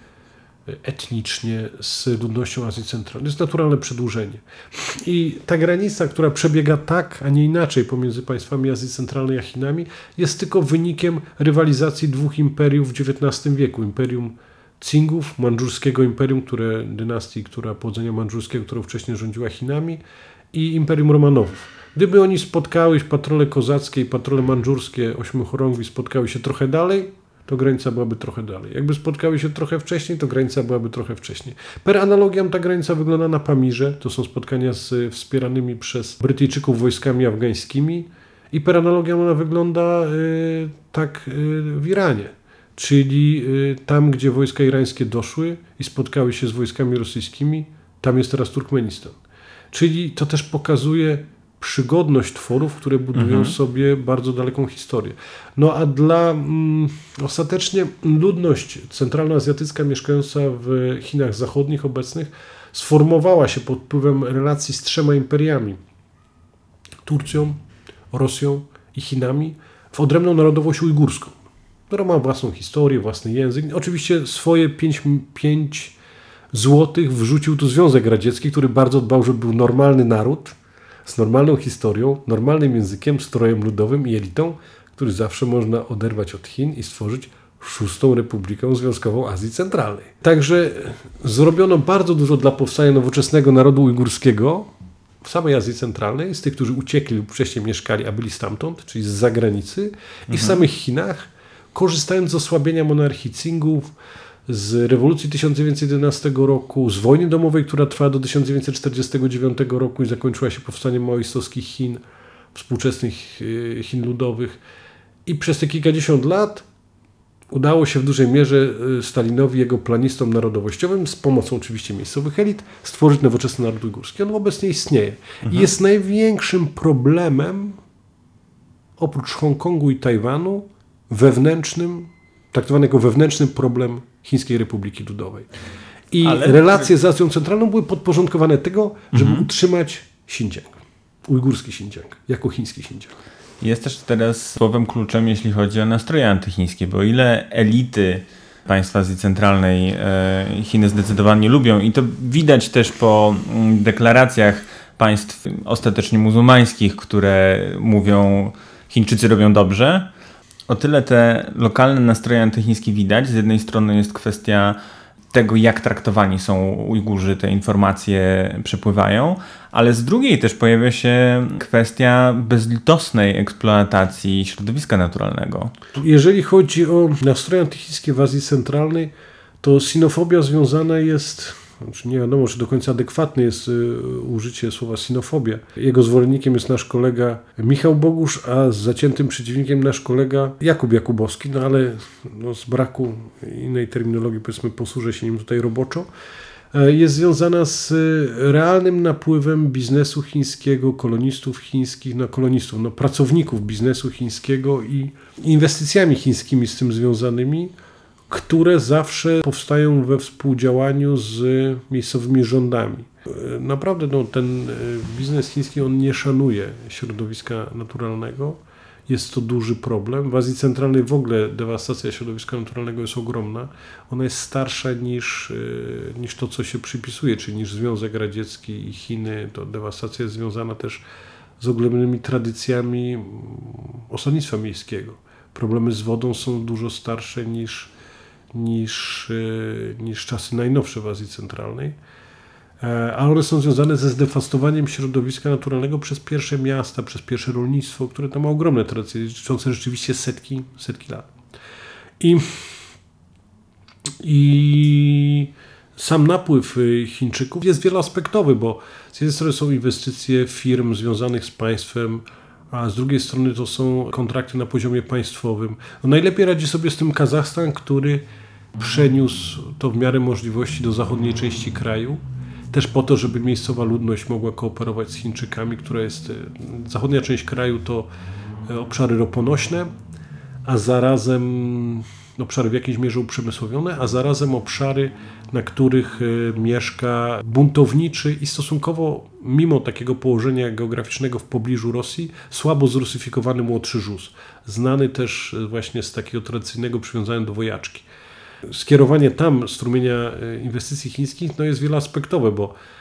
etnicznie z ludnością Azji Centralnej. To jest naturalne przedłużenie. I ta granica, która przebiega tak, a nie inaczej pomiędzy państwami Azji Centralnej a Chinami, jest tylko wynikiem rywalizacji dwóch imperiów w XIX wieku. Imperium Tsingów, mandżurskiego imperium, które, dynastii, która pochodzenia mandżurskiego, którą wcześniej rządziła Chinami i Imperium Romanowów. Gdyby oni spotkały, patrole kozackie i patrole mandżurskie, ośmiochorągwi spotkały się trochę dalej, to granica byłaby trochę dalej. Jakby spotkały się trochę wcześniej, to granica byłaby trochę wcześniej. Per analogiam ta granica wygląda na Pamirze. To są spotkania z wspieranymi przez Brytyjczyków wojskami afgańskimi. I per analogiam ona wygląda y, tak y, w Iranie. Czyli tam, gdzie wojska irańskie doszły i spotkały się z wojskami rosyjskimi, tam jest teraz Turkmenistan. Czyli to też pokazuje przygodność tworów, które budują mhm. sobie bardzo daleką historię. No a dla mm, ostatecznie ludność centralnoazjatycka mieszkająca w Chinach zachodnich obecnych sformowała się pod wpływem relacji z trzema imperiami Turcją, Rosją i Chinami w odrębną narodowość ujgurską, która ma własną historię, własny język. Oczywiście swoje pięć, pięć złotych wrzucił tu Związek Radziecki, który bardzo dbał, żeby był normalny naród, z normalną historią, normalnym językiem, strojem ludowym i elitą, który zawsze można oderwać od Chin i stworzyć szóstą Republikę Związkową Azji Centralnej. Także zrobiono bardzo dużo dla powstania nowoczesnego narodu ujgurskiego w samej Azji Centralnej, z tych, którzy uciekli lub wcześniej mieszkali, a byli stamtąd, czyli z zagranicy, mhm. i w mhm. samych Chinach, korzystając z osłabienia monarchii Tsingów, z rewolucji 1911 roku, z wojny domowej, która trwała do 1949 roku i zakończyła się powstaniem maoistowskich Chin, współczesnych e, Chin ludowych. I przez te kilkadziesiąt lat udało się w dużej mierze e, Stalinowi, jego planistom narodowościowym, z pomocą oczywiście miejscowych elit, stworzyć nowoczesny naród ujgurski. On obecnie istnieje. Mhm. I jest największym problemem, oprócz Hongkongu i Tajwanu, wewnętrznym, traktowany jako wewnętrzny problem Chińskiej Republiki Ludowej. I Ale... relacje z Azją Centralną były podporządkowane tego, żeby mhm. utrzymać Xinjiang, ujgurski Xinjiang, jako chiński Xinjiang. Jest też teraz słowem kluczem, jeśli chodzi o nastroje antychińskie, bo ile elity państwa Azji Centralnej e, Chiny zdecydowanie lubią i to widać też po mm, deklaracjach państw ostatecznie muzułmańskich, które mówią Chińczycy robią dobrze, o tyle te lokalne nastroje antychińskie widać. Z jednej strony jest kwestia tego, jak traktowani są Ujgurzy, te informacje przepływają, ale z drugiej też pojawia się kwestia bezlitosnej eksploatacji środowiska naturalnego. Jeżeli chodzi o nastroje antychińskie w Azji Centralnej, to sinofobia związana jest znaczy nie wiadomo, czy do końca adekwatne jest y, użycie słowa sinofobia. Jego zwolennikiem jest nasz kolega Michał Bogusz, a z zaciętym przeciwnikiem nasz kolega Jakub Jakubowski, no ale no, z braku innej terminologii, powiedzmy, posłużę się nim tutaj roboczo e, jest związana z realnym napływem biznesu chińskiego, kolonistów chińskich, no kolonistów, no pracowników biznesu chińskiego i inwestycjami chińskimi z tym związanymi, które zawsze powstają we współdziałaniu z miejscowymi rządami. Naprawdę no, ten e, biznes chiński on nie szanuje środowiska naturalnego. Jest to duży problem. W Azji Centralnej w ogóle dewastacja środowiska naturalnego jest ogromna. Ona jest starsza niż, e, niż to, co się przypisuje, czyli niż Związek Radziecki i Chiny. To dewastacja jest związana też z ogromnymi tradycjami mm, osadnictwa miejskiego. Problemy z wodą są dużo starsze niż, niż, e, niż czasy najnowsze w Azji Centralnej. E, a one są związane ze zdewastowaniem środowiska naturalnego przez pierwsze miasta, przez pierwsze rolnictwo, które tam ma ogromne tradycje, liczące rzeczywiście setki, setki lat. I, I sam napływ e, Chińczyków jest wieloaspektowy, bo z jednej strony są inwestycje firm związanych z państwem, a z drugiej strony to są kontrakty na poziomie państwowym. No najlepiej radzi sobie z tym Kazachstan, który przeniósł to w miarę możliwości do zachodniej części kraju. Też po to, żeby miejscowa ludność mogła kooperować z Chińczykami, która jest. E, zachodnia część kraju to e, obszary roponośne, a zarazem obszary w jakiejś mierze uprzemysłowione, a zarazem obszary, na których e, mieszka buntowniczy i stosunkowo, mimo takiego położenia geograficznego w pobliżu Rosji, słabo zrusyfikowany młodszy Żus. Znany też właśnie z takiego tradycyjnego przywiązania do wojaczki. skierowanie tam strumienia e, inwestycji chińskich no jest wieloaspektowe, bo e,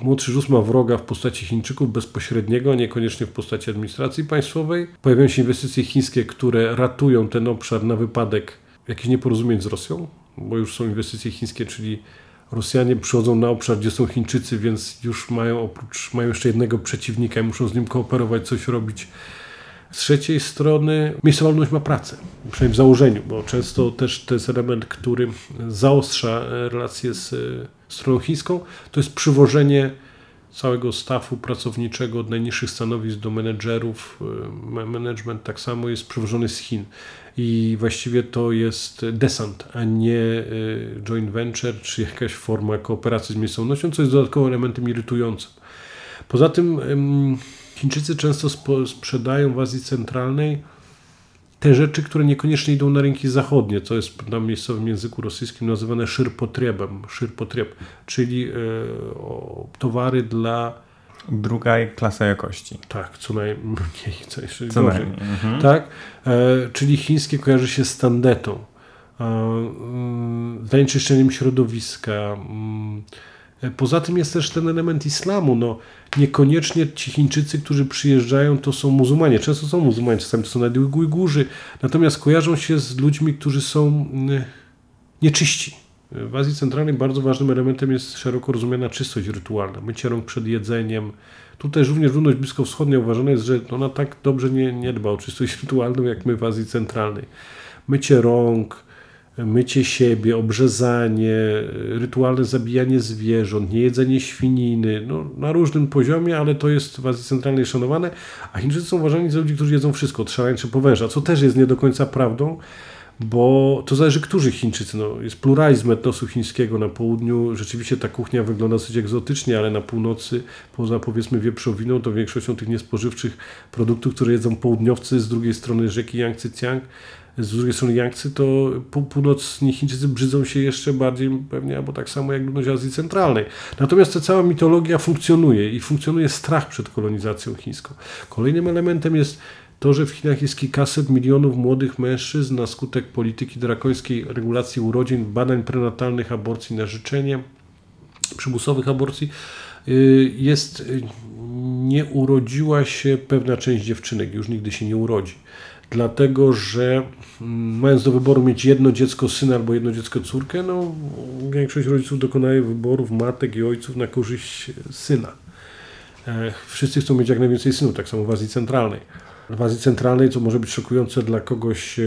Młodszy Rus ma wroga w postaci Chińczyków bezpośredniego, niekoniecznie w postaci administracji państwowej. Pojawiają się inwestycje chińskie, które ratują ten obszar na wypadek jakichś nieporozumień z Rosją, bo już są inwestycje chińskie, czyli Rosjanie przychodzą na obszar, gdzie są Chińczycy, więc już mają oprócz, mają jeszcze jednego przeciwnika i muszą z nim kooperować, coś robić. Z trzeciej strony miejscowa ludność ma pracę, przynajmniej w założeniu, bo często też to jest element, który zaostrza relacje z stroną chińską, to jest przywożenie całego stafu pracowniczego od najniższych stanowisk do menedżerów. Management tak samo jest przywożony z Chin i właściwie to jest desant, a nie y, joint venture czy jakaś forma kooperacji z miejscowością, co jest dodatkowym elementem irytującym. Poza tym Chińczycy często sprzedają w Azji Centralnej te rzeczy, które niekoniecznie idą na rynki zachodnie, co jest na miejscowym języku rosyjskim nazywane szyrpotriebem, szyrpotrieb, czyli y, o, towary dla Druga klasa jakości. Tak, co najmniej, co jeszcze co gorzej. Najmniej. Mhm. Tak, e, czyli chińskie kojarzy się z tandetą, e, mm, zanieczyszczeniem środowiska. Mm. E, poza tym jest też ten element islamu. No, niekoniecznie ci Chińczycy, którzy przyjeżdżają, to są muzułmanie. Często są muzułmanie, czasami to są nawet Ujgurzy. Natomiast kojarzą się z ludźmi, którzy są mm, nieczyści w Azji Centralnej bardzo ważnym elementem jest szeroko rozumiana czystość rytualna, mycie rąk przed jedzeniem. Tutaj również ludność bliskowschodnia uważana jest, że ona tak dobrze nie, nie dba o czystość rytualną jak my w Azji Centralnej. Mycie rąk, mycie siebie, obrzezanie, rytualne zabijanie zwierząt, niejedzenie świniny, no, na różnym poziomie, ale to jest w Azji Centralnej szanowane, a Chińczycy są uważani za ludzi, którzy jedzą wszystko, od szarańczy po co też jest nie do końca prawdą, bo to zależy, którzy Chińczycy. No, jest pluralizm etnosu chińskiego na południu. Rzeczywiście ta kuchnia wygląda dosyć egzotycznie, ale na północy, poza powiedzmy wieprzowiną, to większością tych niespożywczych produktów, które jedzą południowcy z drugiej strony rzeki Yangtze-Ciang, z drugiej strony Yangtze, to północni Chińczycy brzydzą się jeszcze bardziej pewnie, albo tak samo jak ludność Azji Centralnej. Natomiast ta cała mitologia funkcjonuje i funkcjonuje strach przed kolonizacją chińską. Kolejnym elementem jest to, że w Chinach jest kilkaset milionów młodych mężczyzn na skutek polityki drakońskiej regulacji urodzin, badań prenatalnych, aborcji na życzenie, przymusowych aborcji, y, jest, y, nie urodziła się pewna część dziewczynek, już nigdy się nie urodzi. Dlatego, że mm, mając do wyboru mieć jedno dziecko syna albo jedno dziecko córkę, no, większość rodziców dokonaje wyborów matek i ojców na korzyść syna. E, wszyscy chcą mieć jak najwięcej synów, tak samo w Azji Centralnej w Azji Centralnej, co może być szokujące dla kogoś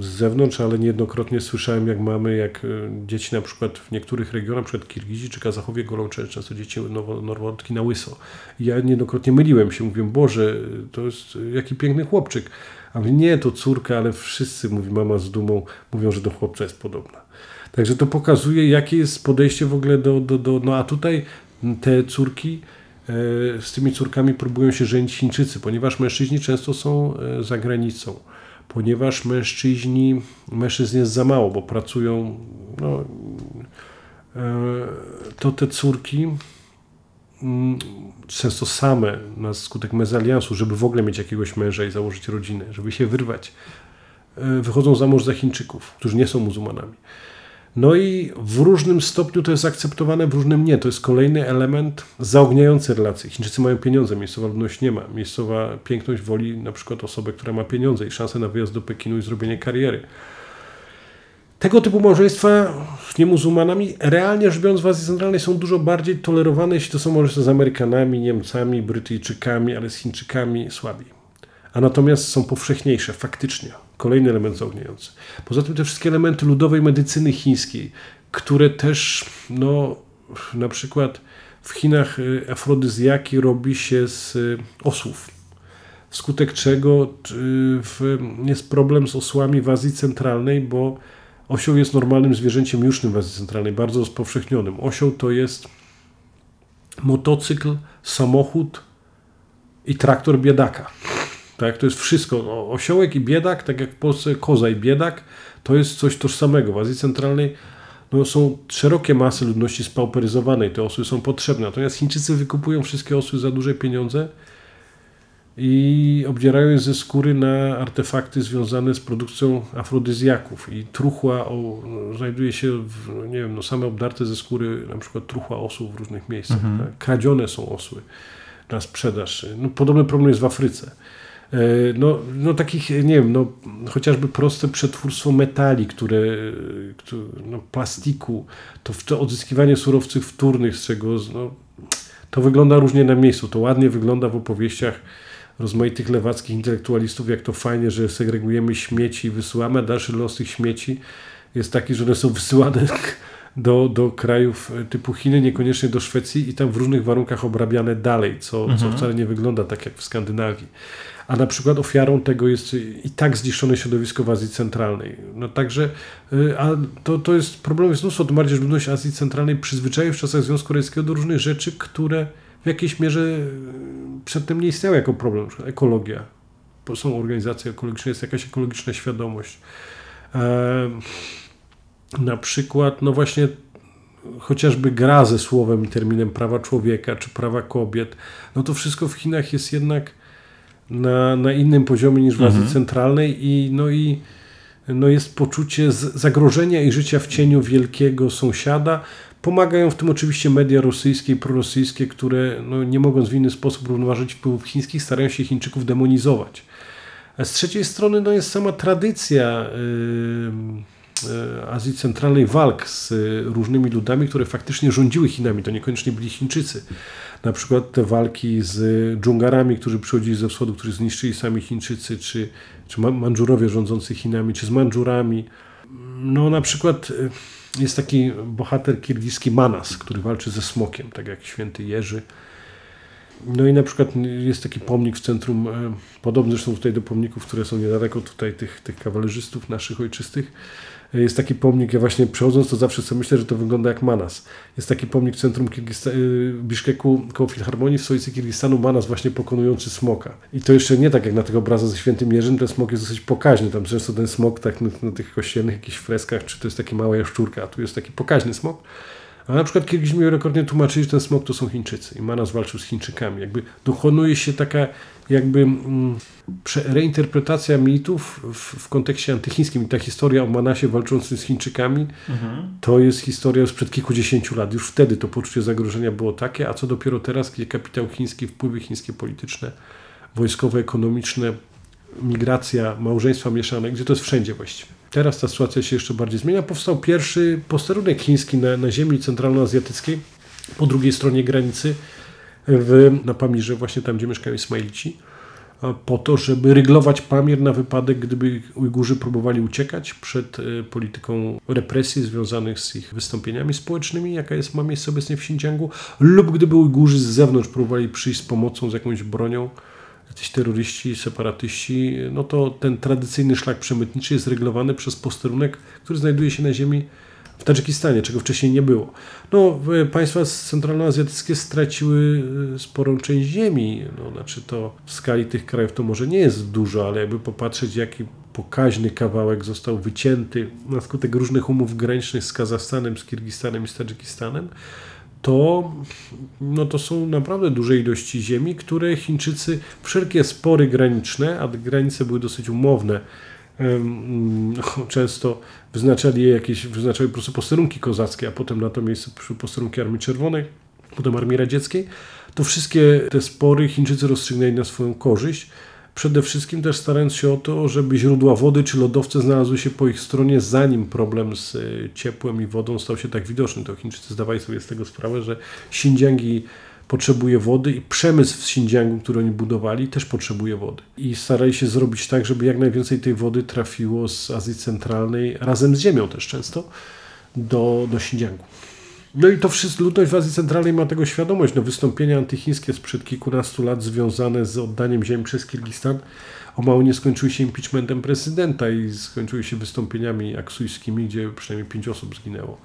z zewnątrz, ale niejednokrotnie słyszałem, jak mamy, jak e, dzieci na przykład w niektórych regionach, na przykład czy Kazachowie golą często dzieci noworodki na łyso. Ja niejednokrotnie myliłem się, mówiłem, Boże, to jest jaki piękny chłopczyk. A mówię, nie, to córka, ale wszyscy, mówi mama z dumą, mówią, że do chłopca jest podobna. Także to pokazuje, jakie jest podejście w ogóle do, do, do no a tutaj te córki, E, z tymi córkami próbują się żenić Chińczycy, ponieważ mężczyźni często są e, za granicą, ponieważ mężczyźni, mężczyzn jest za mało, bo pracują, no, e, to te córki często same na skutek mezaliansu, żeby w ogóle mieć jakiegoś męża i założyć rodzinę, żeby się wyrwać, wychodzą za mąż za Chińczyków, którzy nie są muzułmanami. No i w różnym stopniu to jest akceptowane, w różnym nie. To jest kolejny element zaogniający relacje. Chińczycy mają pieniądze, miejscowa ludność nie ma. Miejscowa piękność woli na przykład osobę, która ma pieniądze i szansę na wyjazd do Pekinu i zrobienie kariery. Tego typu małżeństwa z niemuzułmanami, realnie rzecz biorąc, w Azji Centralnej są dużo bardziej tolerowane, jeśli to są małżeństwa z Amerykanami, Niemcami, Brytyjczykami, ale z Chińczykami słabiej a natomiast są powszechniejsze faktycznie. Kolejny element zaogniający. Poza tym te wszystkie elementy ludowej medycyny chińskiej, które też, no, na przykład w Chinach y, afrodyzjaki robi się z y, osłów. Wskutek czego y, jest problem z osłami w Azji Centralnej, bo osioł jest normalnym zwierzęciem jusznym w Azji Centralnej, bardzo rozpowszechnionym. Osioł to jest motocykl, samochód i traktor biedaka. Tak, to jest wszystko. Osiołek i biedak, tak jak w Polsce koza i biedak, to jest coś tożsamego. W Azji Centralnej no, są szerokie masy ludności spauperyzowanej, te osły są potrzebne. Natomiast Chińczycy wykupują wszystkie osły za duże pieniądze i obdzierają je ze skóry na artefakty związane z produkcją afrodyzjaków. I truchła o, znajduje się, w, nie wiem, no, same obdarte ze skóry, na przykład truchła osób w różnych miejscach. Tak? Kradzione są osły na sprzedaż. No, podobny problem jest w Afryce. E, No, no takich, nie wiem, no, chociażby proste przetwórstwo metali, które, które no, plastiku, to, to odzyskiwanie surowców wtórnych, z czego no, to wygląda różnie na miejscu. To ładnie wygląda w opowieściach rozmaitych lewackich intelektualistów, jak to fajnie, że segregujemy śmieci i wysyłamy, a dalszy los tych śmieci jest taki, że one są wysyłane do, do krajów typu Chiny, niekoniecznie do Szwecji i tam w różnych warunkach obrabiane dalej, co, co wcale nie wygląda tak jak w Skandynawii. A na przykład ofiarą tego jest i tak zniszczone środowisko w Azji Centralnej. No także, y, a to, to jest problem jest mnóstwo, tym bardziej, że ludność Azji Centralnej przyzwyczaiła w czasach Związku Radzieckiego do różnych rzeczy, które w jakiejś mierze y, przedtem nie istniały jako problem. Ekologia. Bo są organizacje ekologiczne, jest jakaś ekologiczna świadomość. Em, na przykład, no właśnie chociażby gra ze słowem i terminem prawa człowieka czy prawa kobiet, no to wszystko w Chinach jest jednak na, na innym poziomie niż w Azji Centralnej i no i no jest poczucie zagrożenia i życia w cieniu wielkiego sąsiada. Pomagają w tym oczywiście media rosyjskie i prorosyjskie, które no, nie mogąc w inny sposób równoważyć wpływów chińskich, starają się Chińczyków demonizować. A z trzeciej strony no, jest sama tradycja yy, yy, Azji Centralnej walk z y, różnymi ludami, które faktycznie rządziły Chinami. To niekoniecznie byli Chińczycy. Na przykład te walki z dżungarami, którzy przychodzili ze wschodu, którzy zniszczyli sami Chińczycy, czy, czy Ma- Mandżurowie rządzący Chinami, czy z Mandżurami. No na przykład y, jest taki bohater kirgiski Manas, który walczy ze smokiem, tak jak święty Jerzy. No i na przykład jest taki pomnik w centrum, e, podobny zresztą tutaj do pomników, które są niedaleko tutaj tych, tych kawalerzystów naszych ojczystych. Jest taki pomnik, ja właśnie przechodząc to zawsze sobie myślę, że to wygląda jak Manas. Jest taki pomnik w centrum Kirgista- y, Biszkeku koło Filharmonii w stolicy Kirgistanu, Manas właśnie pokonujący smoka. I to jeszcze nie tak jak na tych obrazach ze świętym Jerzym, ten smok jest dosyć pokaźny. Tam często ten smok tak na, na tych kościelnych jakichś freskach, czy to jest taki mała jaszczurka, a tu jest taki pokaźny smok. A na przykład kiedyś mi wielokrotnie tłumaczyli, że ten smok to są Chińczycy i Manas walczył z Chińczykami. Jakby dokonuje się taka jakby mm, reinterpretacja mitów w, w kontekście antychińskim. I ta historia o Manasie walczącym z Chińczykami to jest historia sprzed kilkudziesięciu lat. Już wtedy to poczucie zagrożenia było takie, a co dopiero teraz, gdzie kapitał chiński, wpływy chińskie polityczne, wojskowe, ekonomiczne, migracja, małżeństwa mieszane, gdzie to jest wszędzie właściwie. Teraz ta sytuacja się jeszcze bardziej zmienia. Powstał pierwszy posterunek chiński na, na ziemi centralnoazjatyckiej, po drugiej stronie granicy, w, na Pamirze, właśnie tam, gdzie mieszkają Ismailici, po to, żeby ryglować Pamir na wypadek, gdyby Ujgurzy próbowali uciekać przed e, polityką represji związanych z ich wystąpieniami społecznymi, jaka jest, ma miejsce obecnie w Xinjiangu, lub gdyby Ujgurzy z zewnątrz próbowali przyjść z pomocą, z jakąś bronią, jacyś terroryści, separatyści, no to ten tradycyjny szlak przemytniczy jest regulowany przez posterunek, który znajduje się na ziemi w Tadżykistanie, czego wcześniej nie było. No, państwa centralnoazjatyckie straciły e, sporą część ziemi. No, znaczy to w skali tych krajów to może nie jest dużo, ale jakby popatrzeć, jaki pokaźny kawałek został wycięty na skutek różnych umów granicznych z Kazachstanem, z Kirgistanem i z Tadżykistanem, to, no to są naprawdę duże ilości ziemi, które Chińczycy, wszelkie spory graniczne, a granice były dosyć umowne, no, często wyznaczali jakieś, wyznaczali po prostu posterunki kozackie, a potem na to miejsce posterunki Armii Czerwonej, potem Armii Radzieckiej, to wszystkie te spory Chińczycy rozstrzygnęli na swoją korzyść. Przede wszystkim też starając się o to, żeby źródła wody czy lodowce znalazły się po ich stronie, zanim problem z y, ciepłem i wodą stał się tak widoczny. To Chińczycy zdawali sobie z tego sprawę, że Xinjiang i potrzebuje wody i przemysł w Xinjiangu, który oni budowali, też potrzebuje wody. I starali się zrobić tak, żeby jak najwięcej tej wody trafiło z Azji Centralnej, razem z ziemią też często, do, do Xinjiangu. No i to wszystko, ludność w Azji Centralnej ma tego świadomość. No, wystąpienia antychińskie sprzed kilkunastu lat związane z oddaniem ziemi przez Kirgistan o mało nie skończyły się impeachmentem prezydenta i skończyły się wystąpieniami aksujskimi, gdzie przynajmniej pięć osób zginęło.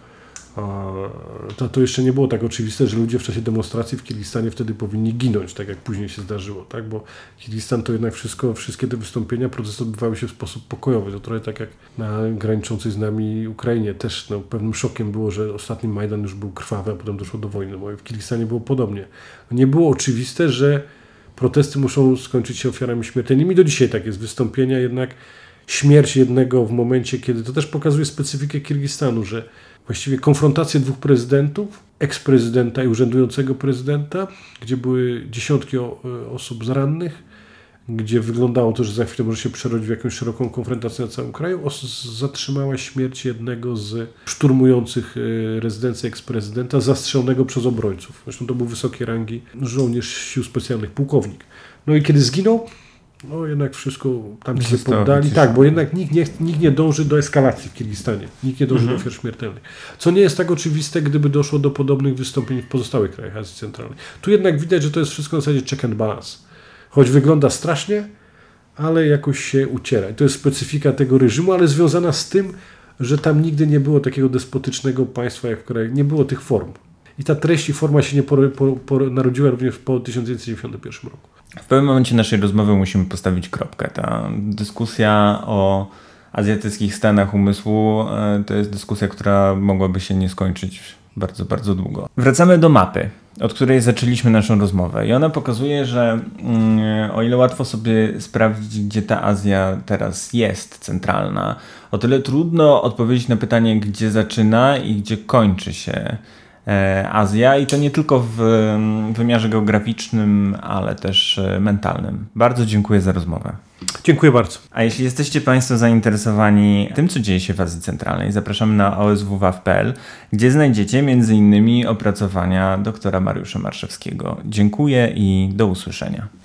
To, to jeszcze nie było tak oczywiste, że ludzie w czasie demonstracji w Kirgistanie wtedy powinni ginąć, tak jak później się zdarzyło, tak? Bo Kirgistan to jednak wszystko, wszystkie te wystąpienia, protesty odbywały się w sposób pokojowy. To trochę tak jak na graniczącej z nami Ukrainie. Też no, pewnym szokiem było, że ostatni Majdan już był krwawy, a potem doszło do wojny, bo w Kirgistanie było podobnie. Nie było oczywiste, że protesty muszą skończyć się ofiarami śmiertelnymi. Do dzisiaj tak jest. Wystąpienia jednak śmierć jednego w momencie, kiedy to też pokazuje specyfikę Kirgistanu, że właściwie konfrontację dwóch prezydentów, eksprezydenta i urzędującego prezydenta, gdzie były dziesiątki o, osób zrannych, gdzie wyglądało to, że za chwilę może się przerodzić w jakąś szeroką konfrontację na całym kraju, zatrzymała śmierć jednego z szturmujących e, rezydencję eksprezydenta, zastrzelonego przez obrońców. Zresztą to był wysokiej rangi żołnierz sił specjalnych, pułkownik. No i kiedy zginął, no jednak wszystko tam się poddali. Tak, bo jednak nikt nie, nikt nie dąży do eskalacji w Kirgistanie. Nikt nie dąży mhm. do ofiar śmiertelnych. Co nie jest tak oczywiste, gdyby doszło do podobnych wystąpień w pozostałych krajach Azji Centralnej. Tu jednak widać, że to jest wszystko na zasadzie check and balance. Choć wygląda strasznie, ale jakoś się uciera. I to jest specyfika tego reżimu, ale związana z tym, że tam nigdy nie było takiego despotycznego państwa jak w Korei. Nie było tych form. I ta treść i forma się nie narodziła również po 1991 roku. W pewnym momencie naszej rozmowy musimy postawić kropkę. Ta dyskusja o azjatyckich stanach umysłu e, to jest dyskusja, która mogłaby się nie skończyć bardzo, bardzo długo. Wracamy do mapy, od której zaczęliśmy naszą rozmowę. I ona pokazuje, że mm, o ile łatwo sobie sprawdzić, gdzie ta Azja teraz jest centralna, o tyle trudno odpowiedzieć na pytanie, gdzie zaczyna i gdzie kończy się Azja i to nie tylko w wymiarze geograficznym, ale też e, mentalnym. Bardzo dziękuję za rozmowę. Dziękuję bardzo. A jeśli jesteście Państwo zainteresowani tym, co dzieje się w Azji Centralnej, zapraszamy na oswwaw.pl, gdzie znajdziecie m.in. opracowania doktora Mariusza Marszewskiego. Dziękuję i do usłyszenia.